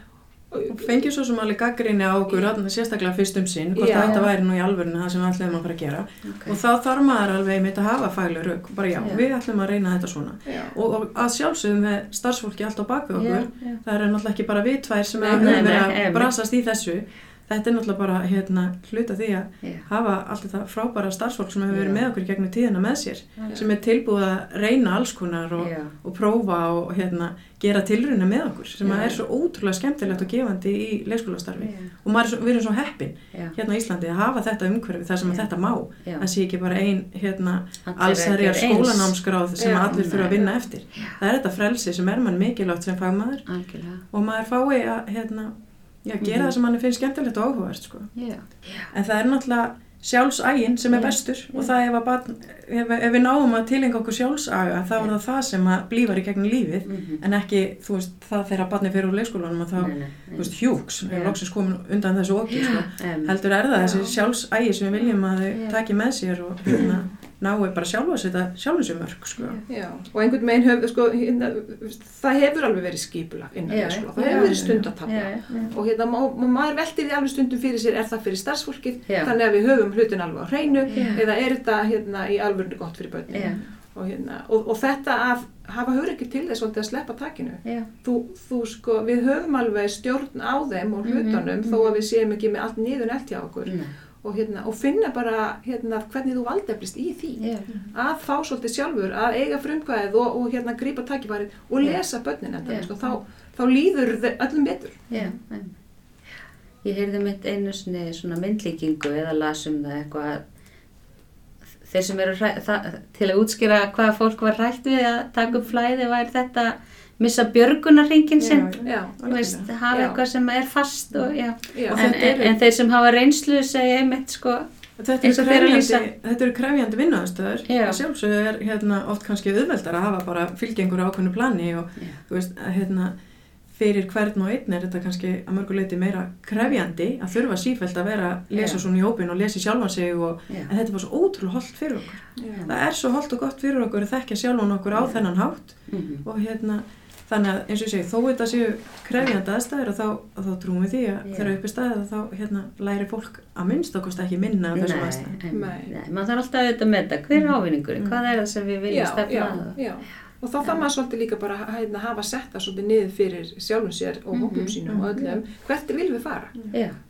[SPEAKER 3] Og fengið svo sem alveg gaggrinni á okkur, sérstaklega fyrst um sinn, hvort þetta væri nú í alvörinu það sem við ætlum að fara að gera.
[SPEAKER 1] ok.
[SPEAKER 3] Og þá þarf maður alveg einmitt að hafa fagleg rauk, bara já,
[SPEAKER 1] Já.
[SPEAKER 3] við ætlum að reyna þetta svona.
[SPEAKER 2] já,
[SPEAKER 3] Og, að sjálfsögum með starfsfólki allt á bakvið okkur,
[SPEAKER 1] Já,
[SPEAKER 3] það er náttúrulega ekki bara við tvær sem
[SPEAKER 2] nei,
[SPEAKER 3] verið að brasast í þessu. Þetta er náttúrulega bara hérna, hluta því að
[SPEAKER 1] Já.
[SPEAKER 3] hafa allt þetta frábæra starfsfólk sem hefur verið með okkur gegnum tíðina með sér,
[SPEAKER 1] Já.
[SPEAKER 3] sem er tilbúið að reyna alls konar og, og prófa og hérna, gera tilruna með okkur, sem er svo ótrúlega skemmtilegt og gefandi í leikskólastarfi. Og maður er svo, við erum svo heppin hérna á Íslandi að hafa þetta umhverfi þar sem þetta má. Það sé ekki bara ein hérna, allsherjar skólanámsgráð sem allir þurfa að vinna eftir. Það er þetta frelsi sem er mann mikilvægt sem fagmaður. Og maður fái að hérna, já, gera
[SPEAKER 1] Mhm.
[SPEAKER 3] það sem mann finnst skemmtilegt og áhugavert. Sko.
[SPEAKER 1] Já.
[SPEAKER 3] En það er náttúrulega sjálfsægin sem er
[SPEAKER 1] Já,
[SPEAKER 3] bestur
[SPEAKER 1] já.
[SPEAKER 3] og það ef, að barn, ef, ef við náum að tilenga okkur sjálfsaga þá er það það sem að blífar í gegnum lífið
[SPEAKER 1] Mhm.
[SPEAKER 3] en ekki, veist, það þegar barni fyrir úr leikskólanum að þá,
[SPEAKER 1] Nei, nei, nei.
[SPEAKER 3] veist, hjúks er loksins komin undan þessu okki, sko.
[SPEAKER 1] Em,
[SPEAKER 3] heldur er það þessi sjálfsægi sem við viljum að þau taki með sér og hérna, (clears throat) nái bara sjálfa að setja sjálfum sér mörg, sko.
[SPEAKER 2] Já, og einhvern veginn höfðu, sko, hérna, það hefur alveg verið skipulag innan leikskóla,
[SPEAKER 1] já,
[SPEAKER 2] það hefur verið stundatafla
[SPEAKER 1] Já, já.
[SPEAKER 2] og hérna, maður veltir því alveg stundum fyrir sér, er það fyrir starfsfólkið, þannig að við höfum hlutin alveg á hreinu, eða er þetta hérna í alvörinu gott fyrir börnin?
[SPEAKER 1] Já.
[SPEAKER 2] og, hérna, og, og þetta að hafa hugur ekki til þess að sleppa takinu. Þú, þú sko, við höfum alveg stjórn á þeim og
[SPEAKER 1] Mhm,
[SPEAKER 2] hlutunum þó
[SPEAKER 1] mhm.
[SPEAKER 2] að við séum ekki með allt niður nelt hjá okkur.
[SPEAKER 1] Nei.
[SPEAKER 2] Og, hérna, og finna bara hérna, hvernig þú valdeflist í því
[SPEAKER 1] Já.
[SPEAKER 2] að fá svolítið sjálfur, að eiga frumkvæðið og, og hérna grípa takifarið og lesa börnin enda,
[SPEAKER 1] Já.
[SPEAKER 2] sko, þá, þá líður þau öllum betur.
[SPEAKER 1] Em. ég heyrði mitt einu svona myndlíkingu eða lasum það eitthvað að þeir sem eru hræ, það, til að útskýra hvað fólk var hrætt við að taka upp flæði væri þetta missa björgunarringin sinn.
[SPEAKER 2] Já,
[SPEAKER 1] þú veist, hafa eitthvað sem er fast og já,
[SPEAKER 2] já,
[SPEAKER 3] Og
[SPEAKER 1] en, en, en þeir sem hafa reynslu segja einmitt sko,
[SPEAKER 3] Þetta eru krefjandi, eru krefjandi vinnuðastöður
[SPEAKER 1] Já.
[SPEAKER 3] að sjálfsögðu er hérna, oft kannski auðveldar að hafa bara fylgjengur ákveðnu plani og
[SPEAKER 1] Já.
[SPEAKER 3] þú veist, að, hérna, fyrir hvern og einn er þetta kannski að mörguleiti meira krefjandi að þurfa sífælt að vera að lesa svona í hópin og lesa sjálfan sig og, þetta er bara svo ótrúlega holdt fyrir okkur.
[SPEAKER 2] Já.
[SPEAKER 3] það er svo holdt og gott fyrir okkur að þekkja sjálfan okkur á
[SPEAKER 1] Já.
[SPEAKER 3] þennan hátt
[SPEAKER 1] mhm,
[SPEAKER 3] og hérna þannig að eins og ég segi, þó þetta séu krefjandi aðstæður og þá, þá trúum við því að þegar upp er staðið að þá hérna, læri fólk að minnst okkurst ekki minna af þessum aðstæðum
[SPEAKER 1] nei,
[SPEAKER 2] Nei.
[SPEAKER 1] nei, nei, maður þarf alltaf að auðvitað að meta hver er ávinningurinn,
[SPEAKER 3] Mm.
[SPEAKER 1] hvað er það sem við viljum stefna
[SPEAKER 2] já,
[SPEAKER 1] að
[SPEAKER 2] já. Og þá þarf maður svolítið líka bara að hérna, hafa sett það svolítið niður fyrir sjálfum sér og
[SPEAKER 1] Mhm,
[SPEAKER 2] hópum sínum og öllum. Hvert viljum við fara?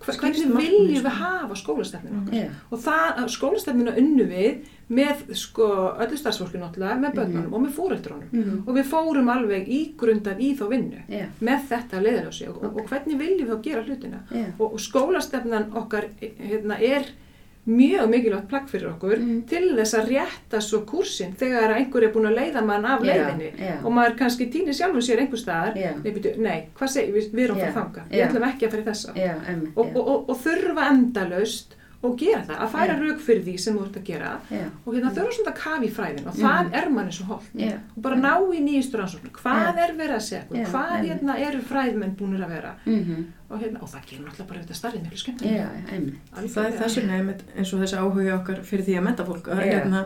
[SPEAKER 2] Hvernig viljum
[SPEAKER 3] sko.
[SPEAKER 2] við hafa skólastefninu okkar? Og skólastefninu unnu við með sko, öllu starfsfólki náttúrulega, með börnunum og með fóreldrónum.
[SPEAKER 1] mhm,
[SPEAKER 2] Og við fórum alveg ígrundað í þá vinnu með þetta leiðarljósi og, og hvernig viljum við þá gera hlutina? Og, og skólastefnan okkar hérna, er mjög mikilvægt plagg fyrir okkur
[SPEAKER 1] Mhm.
[SPEAKER 2] til þess að rétta svo kursin þegar einhver er búin að leiða mann af
[SPEAKER 1] Já,
[SPEAKER 2] leiðinni.
[SPEAKER 1] já.
[SPEAKER 2] og maður kannski týnir sjálfur sér einhver staðar.
[SPEAKER 1] Já.
[SPEAKER 2] nei, byrju, nei, hvað segir við, við erum
[SPEAKER 1] Já,
[SPEAKER 2] að fara þanga við ætlum ekki að fara í þessa. Og, og, og, og þurfa endalaust og gera það, að færa rauk fyrir því sem þú ert að gera.
[SPEAKER 1] Já,
[SPEAKER 2] og hérna þurfa svona að kafa í fræðin og það
[SPEAKER 1] Mhm.
[SPEAKER 2] er manni svo holdt
[SPEAKER 1] já,
[SPEAKER 2] og bara ná í nýjustu rannsóknum hvað
[SPEAKER 1] Já.
[SPEAKER 2] er verið að segja, hvað hérna eru fræðmenn búinir að vera?
[SPEAKER 1] Mhm,
[SPEAKER 2] og, hérna, og það gerir náttúrulega bara þetta starfið miklu skemmt
[SPEAKER 3] það er þess vegna eins og þessi áhuga okkar fyrir því að menta fólk. Hérna,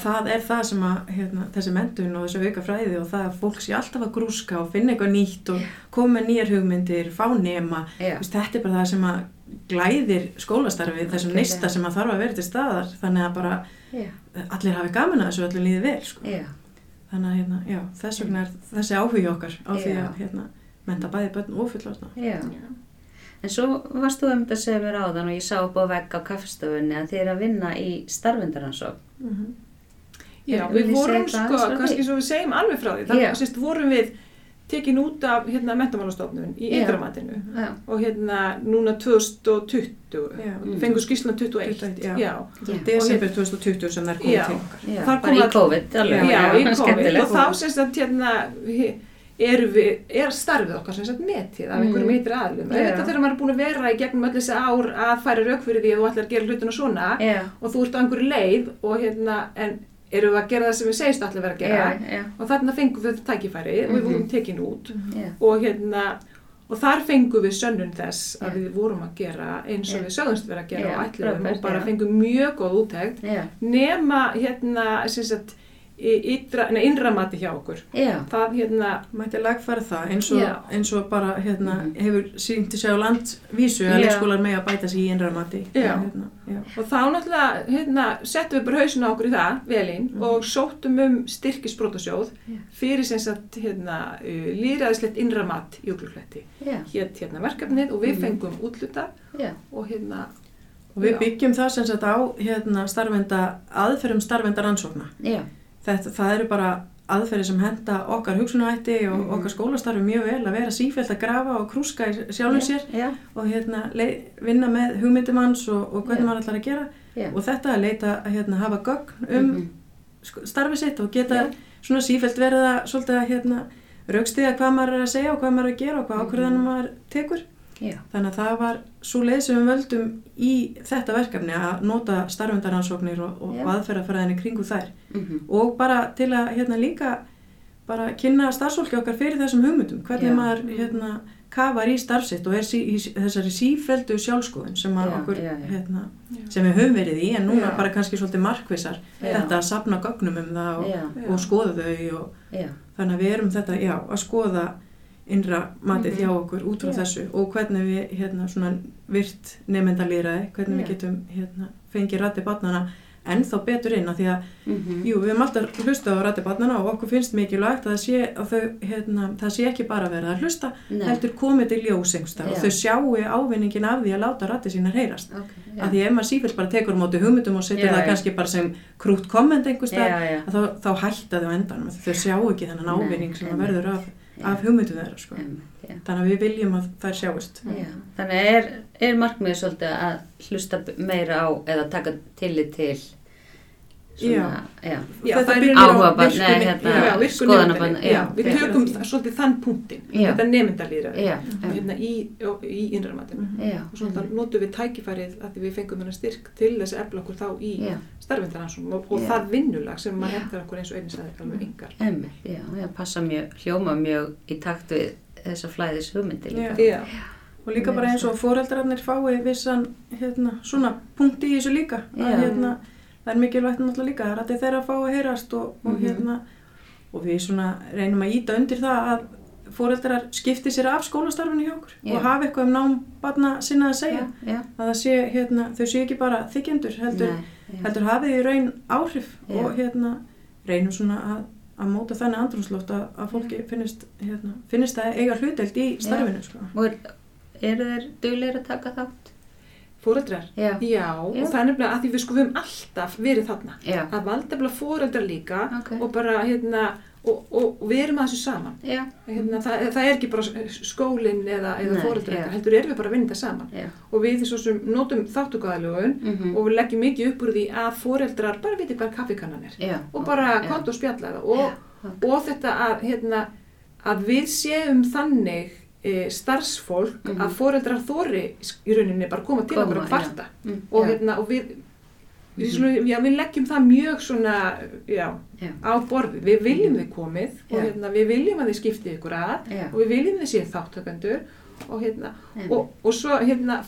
[SPEAKER 3] það er það sem að hérna, þessi mentun og þessi auka fræði og það að fólk sé alltaf að grúska og finna eitthvað nýtt og koma með nýjar hugmyndir, fá nema. Þetta er bara það sem að glæðir skólastarfið, þessum nista sem að þarf að vera til staðar þannig að bara
[SPEAKER 1] já,
[SPEAKER 3] allir hafi gaman að þessu öllum líði vel sko.
[SPEAKER 1] já,
[SPEAKER 3] þannig að hérna, já, þess vegna er þessi áhugi okkar á því
[SPEAKER 1] Já.
[SPEAKER 3] að hérna, menta bæði börn og
[SPEAKER 1] já. En svo varst þú um þetta að segja mér áðan og ég sá upp á vegg á kaffestofunni að þið er að vinna í starfendaransók.
[SPEAKER 2] Já,
[SPEAKER 1] Vil
[SPEAKER 2] við
[SPEAKER 1] ég
[SPEAKER 2] vorum sko, kannski svo við segjum alveg frá því,
[SPEAKER 1] Já.
[SPEAKER 2] þannig að vorum við tekin út af hérna mentamálastofnun í ytramatinu og hérna núna 2020,
[SPEAKER 3] Já.
[SPEAKER 2] fengur skýrslan 21,
[SPEAKER 3] 21, já.
[SPEAKER 2] já.
[SPEAKER 3] desember 2020 sem er komið
[SPEAKER 2] Já.
[SPEAKER 3] til okkar
[SPEAKER 1] já,
[SPEAKER 2] Þar
[SPEAKER 1] bara
[SPEAKER 2] kom
[SPEAKER 1] í COVID alveg.
[SPEAKER 2] Já, í (laughs) COVID og þá sérst að hérna er, við, er starfið okkar sem sagt metið af einhverjum
[SPEAKER 1] Mm.
[SPEAKER 2] ytri aðlum. Þetta þegar maður er búin að vera í gegnum öll þessi ár að færa rauk fyrir því að þú ætlar að gera hlutina svona og þú ert á einhverju leið og hérna, en eru við að gera það sem við segist allir vera að gera.
[SPEAKER 1] Já, já,
[SPEAKER 2] og þarna fengum við tækifæri og við
[SPEAKER 1] Mhm.
[SPEAKER 2] vorum tekin út.
[SPEAKER 1] Já,
[SPEAKER 2] og hérna og þar fengum við sönnun þess að við vorum að gera eins og við sögumst vera að gera og ætlum og bara fengum mjög góð úttækt nema hérna sem sagt í- ytra, nei, innra mati hjá okkur
[SPEAKER 1] já,
[SPEAKER 2] það hérna
[SPEAKER 3] mætti lagfæra það eins og,
[SPEAKER 2] Já.
[SPEAKER 3] eins og bara hérna,
[SPEAKER 1] Mhm.
[SPEAKER 3] hefur sínt til sig á landvísu að
[SPEAKER 2] Já.
[SPEAKER 3] leikskólar með að bæta sig í innra mati
[SPEAKER 2] Já.
[SPEAKER 3] hérna,
[SPEAKER 2] og þá náttúrulega hérna, settum við bara hausin á okkur í það velinn
[SPEAKER 3] Mhm.
[SPEAKER 2] og sóttum um styrkisbrótasjóð fyrir sem sagt hérna, uh, líðræðislegt innra mat í uglufletti
[SPEAKER 1] já,
[SPEAKER 2] hétt hérna verkefnið og við
[SPEAKER 1] Mhm.
[SPEAKER 2] fengum útluta
[SPEAKER 1] já,
[SPEAKER 2] og hérna
[SPEAKER 3] og við
[SPEAKER 2] Já.
[SPEAKER 3] byggjum það sem sagt á hérna, starfenda, aðferðum starfenda rannsókna
[SPEAKER 1] já,
[SPEAKER 3] Þetta, það eru bara aðferði sem henda okkar hugsunahætti og
[SPEAKER 1] Mhm.
[SPEAKER 3] okkar skólastarfi mjög vel að vera sífælt að grafa og krúska í sjálfum sér
[SPEAKER 1] já,
[SPEAKER 3] og hérna, vinna með hugmyndimanns og, og hvernig
[SPEAKER 1] Já.
[SPEAKER 3] maður ætlar að gera og þetta að leita að hérna, hafa gögn um
[SPEAKER 1] Mhm.
[SPEAKER 3] sko- starfið sitt og geta svona sífælt verið að hérna, raukstiða hvað maður er að segja og hvað maður er að gera og hvað
[SPEAKER 1] Mhm.
[SPEAKER 3] ákvörðanum maður tekur
[SPEAKER 1] Já.
[SPEAKER 3] Þannig að það var svo leið sem við völdum í þetta verkefni að nota starfundaransóknir og, og aðferðafræðinni kringu þær
[SPEAKER 1] Mhm.
[SPEAKER 3] og bara til að hérna líka bara kynna starfsfólki okkar fyrir þessum hugmyndum hvernig
[SPEAKER 1] Já.
[SPEAKER 3] maður hérna kafar í starfsitt og er sí, í þessari sífeldu sjálfskoðun sem, okkur,
[SPEAKER 1] já, já.
[SPEAKER 3] Hérna, sem við höfum verið í en núna
[SPEAKER 2] Já.
[SPEAKER 3] bara kannski svolítið markvissar
[SPEAKER 1] Já.
[SPEAKER 3] þetta að sapna gögnum um það og, og skoða þau og
[SPEAKER 1] já,
[SPEAKER 3] þannig að við erum þetta, já, að skoða innra matið
[SPEAKER 1] Mhm.
[SPEAKER 3] hjá okkur út frá
[SPEAKER 1] Já.
[SPEAKER 3] þessu og hvernig við hérna svona virt nefndalýraði, hvernig við
[SPEAKER 1] Já.
[SPEAKER 3] getum hérna fengið rætti barnana ennþá betur inn af því að
[SPEAKER 1] Mhm.
[SPEAKER 3] Jú, við höfum alltaf hlustað á rætti barnana og okkur finnst mikilvægt að það sé, að þau, hérna, það sé ekki bara verið að hlusta,
[SPEAKER 1] Nei.
[SPEAKER 3] heldur komið til ljós einhverstað og þau sjáu ávinningin af því að láta rætti sína heyrast.
[SPEAKER 1] Ok, já.
[SPEAKER 3] Af því ef maður sífilt bara tekur móti hugmyndum og setur það kannski bara sem krút komment einhverstað, að þá, þá hætta þau á endanum. Þau sjá ekki þennan ávinning sem að verður af. Af hugmyndum þeirra. Sko.
[SPEAKER 1] Já.
[SPEAKER 3] Þannig að við viljum að þær sjáist.
[SPEAKER 1] Já, þannig er, er markmiðið svolítið að hlusta meira á eða taka tillit til svona, já,
[SPEAKER 2] Já,
[SPEAKER 3] Þetta
[SPEAKER 2] það er
[SPEAKER 3] byrjar
[SPEAKER 2] á
[SPEAKER 1] Áhugabarn,
[SPEAKER 2] virku
[SPEAKER 1] nei,
[SPEAKER 2] ne-
[SPEAKER 1] hérna,
[SPEAKER 2] Já, við tökum það- svolítið þann punktin, þetta nefndalýra
[SPEAKER 1] já,
[SPEAKER 2] hérna í, í innræmatinu.
[SPEAKER 1] já,
[SPEAKER 2] Og svo þá notum við tækifærið að því við fengum hennar styrk til þess að efla okkur þá í starfindaransum og, það vinnulag sem maður hendur okkur eins og einnig sagði alveg yngar.
[SPEAKER 1] emmi, já, já, passa mjög, hljóma mjög í takt við þessa flæðis hugmyndi líka.
[SPEAKER 2] Já,
[SPEAKER 3] Og líka bara eins og foreldrarnir fái vissan hérna, svona punkti í þessu líka. Að, hérna, það er mikilvægt náttúrulega líka að rætti þeirra að fá að heyrast og, og,
[SPEAKER 1] Mhm.
[SPEAKER 3] hérna, og við svona reynum að íta undir það að foreldrar skipti sér af skólastarfinu hjá okkur
[SPEAKER 1] Já.
[SPEAKER 3] og hafa eitthvað um nám barna sinna að segja.
[SPEAKER 1] já, já,
[SPEAKER 3] Að það sé, hérna, þau séu ekki bara þykjendur, heldur,
[SPEAKER 1] Nei,
[SPEAKER 3] heldur hafið í raun áhrif og hérna, reynum svona að, að móta þannig andrúnslótt að, að fólki finnist, hérna, finnist að eiga hluteld í starfinu. Sko.
[SPEAKER 1] og er, eru þeir duglegir að taka þátt?
[SPEAKER 2] Fóreldrar.
[SPEAKER 1] Já,
[SPEAKER 2] Já, og það er nefnilega að því við sko við höfum alltaf verið þarna.
[SPEAKER 1] já,
[SPEAKER 2] Að valdefla fóreldrar líka
[SPEAKER 1] Ok.
[SPEAKER 2] og bara hérna, og, og, við erum að þessu saman. Hérna, það, það er ekki bara skólinn eða, eða fóreldrar, heldur erum við bara að vinna þetta saman. Og við svo sem notum þáttugaðalögun
[SPEAKER 1] mhm,
[SPEAKER 2] og við leggjum mikið upp úr því að fóreldrar bara viti hvað kaffikannan er. Og bara
[SPEAKER 1] já.
[SPEAKER 2] konta og spjalla það. Og,
[SPEAKER 1] ok.
[SPEAKER 2] og þetta að, hérna, að við séum þannig e, starfsfólk
[SPEAKER 1] Mhm.
[SPEAKER 2] að foreldrar þóri í rauninni bara koma til okkur að kvarta.
[SPEAKER 1] Mm,
[SPEAKER 2] og,
[SPEAKER 1] já.
[SPEAKER 2] hérna, og við, við, svona, já, við leggjum það mjög svona já, á borðið. Við viljum þið komið og hérna, við viljum að þið skiptið ykkur að og við viljum þið séð þáttökendur og, hérna, og, og svo hérna,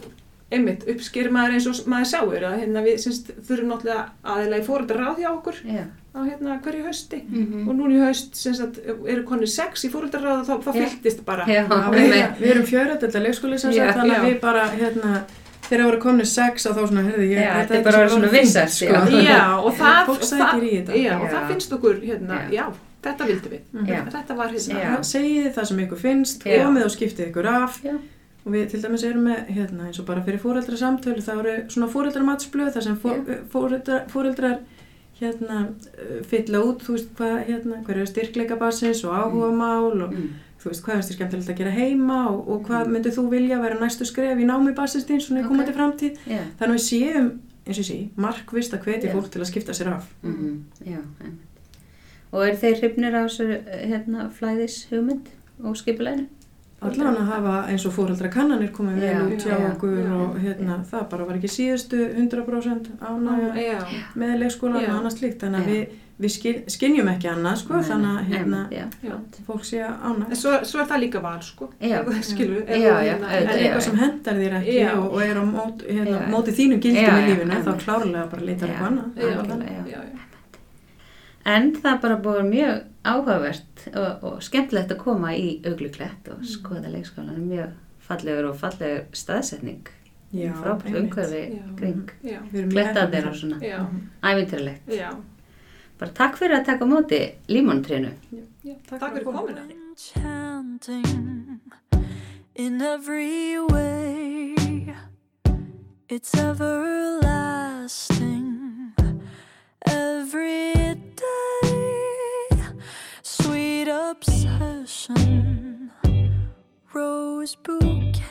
[SPEAKER 2] einmitt uppsker maður eins og maður sáir að hérna, við syns, þurfum náttúrulega aðeila í foreldrar ráð hjá okkur.
[SPEAKER 1] Já.
[SPEAKER 2] Á hérna, hverju hausti
[SPEAKER 1] Mhm.
[SPEAKER 2] og núna í haust að, eru konir sex í fóröldarráð og þá, þá
[SPEAKER 1] Já.
[SPEAKER 2] fylltist bara
[SPEAKER 1] Já,
[SPEAKER 3] Já, við, við erum fjörættelda leikskóli sem
[SPEAKER 1] Já,
[SPEAKER 3] sagt, þannig
[SPEAKER 2] já.
[SPEAKER 3] að við bara, hérna, þegar voru komni sex að þá svona, heyrðu, ég,
[SPEAKER 1] Já,
[SPEAKER 3] þetta
[SPEAKER 1] er bara svona vinsælt,
[SPEAKER 3] sko.
[SPEAKER 1] já.
[SPEAKER 2] já, (laughs) og það, og það, já, og
[SPEAKER 1] Já.
[SPEAKER 2] það finnst okkur hérna,
[SPEAKER 1] Já.
[SPEAKER 2] já, þetta vildum við
[SPEAKER 3] Mhm.
[SPEAKER 1] Já.
[SPEAKER 2] þetta var hérna
[SPEAKER 1] Já.
[SPEAKER 3] Segið það sem ykkur finnst,
[SPEAKER 1] Já.
[SPEAKER 3] komið og skiptið ykkur af
[SPEAKER 1] Já.
[SPEAKER 3] og við til dæmis erum með, hérna, eins og bara fyrir fóreldra samtölu, það eru svona fóreldramatsblöð þar sem fó, fóreldrar, fóreldrar hérna uh, fylla út, þú veist hvað, hérna, hver eru styrkleika bassins og áhuga mál og
[SPEAKER 1] Mm.
[SPEAKER 3] þú veist hvað þér skemmtilegt að gera heima og, og hvað myndið þú vilja vera næstu skref í námi bassins þín svona í
[SPEAKER 1] Ok.
[SPEAKER 3] komandi framtíð
[SPEAKER 1] Já.
[SPEAKER 3] þannig að við séum, eins og sé, markvist að hvetja
[SPEAKER 1] Já.
[SPEAKER 3] fólk til að skipta sér af
[SPEAKER 1] Mhm, Já, einmitt. Og er þeir hrifnir á þessu hérna, flæðis hugmynd og skipuleginu?
[SPEAKER 3] Allan að hafa eins og fóreldra kannanir komið vel út hjá
[SPEAKER 1] já,
[SPEAKER 3] okkur
[SPEAKER 2] já.
[SPEAKER 3] og hérna, það bara var ekki síðustu 100% ánægja með leikskólan og annars líkt þannig að við, við skil, skynjum ekki annað sko,
[SPEAKER 1] Nei,
[SPEAKER 3] þannig að hérna,
[SPEAKER 1] Já,
[SPEAKER 3] fólk sé
[SPEAKER 2] en
[SPEAKER 3] ánægð
[SPEAKER 2] svo, svo er það líka val sko. (laughs) Skilur
[SPEAKER 3] en
[SPEAKER 1] auðvitað, já,
[SPEAKER 3] eitthvað sem hendar þér ekki
[SPEAKER 2] Já.
[SPEAKER 3] og, og er á mót, hérna,
[SPEAKER 1] Já.
[SPEAKER 3] móti þínum gildum
[SPEAKER 1] Já,
[SPEAKER 3] í lífinu þá klárlega bara leitar
[SPEAKER 1] Já.
[SPEAKER 3] eitthvað annað.
[SPEAKER 1] En það er bara búið mjög áhugavert og, og skemmtilegt að koma í augluklett og skoða leikskólan. Mjög fallegur og fallegur staðsetning. Frábært umhverfi kring
[SPEAKER 2] já,
[SPEAKER 3] Við erum mjög
[SPEAKER 1] klettaðir og svona.
[SPEAKER 2] já,
[SPEAKER 1] Ævintýralegt.
[SPEAKER 2] já.
[SPEAKER 1] Bara takk fyrir að taka móti límontrénu.
[SPEAKER 2] já. takk fyrir komuna
[SPEAKER 4] enchanting in every way. It's everlasting every day. Obsession, rose bouquets.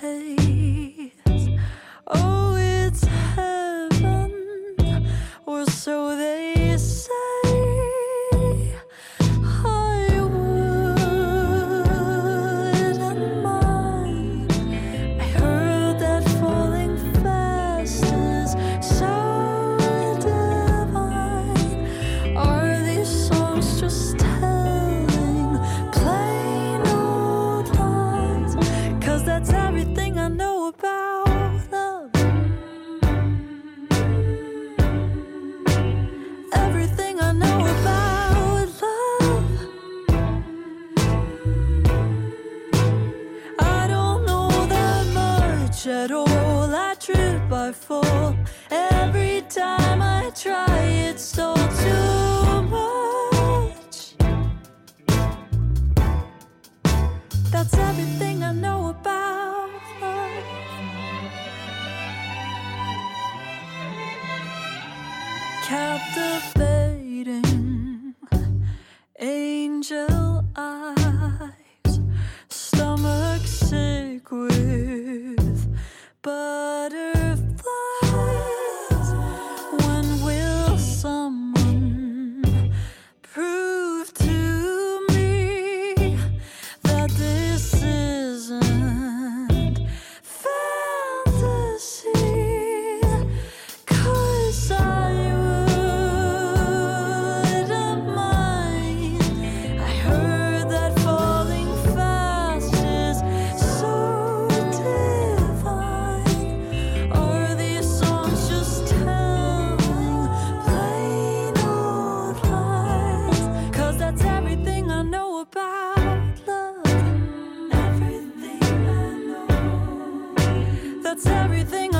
[SPEAKER 4] up the That's everything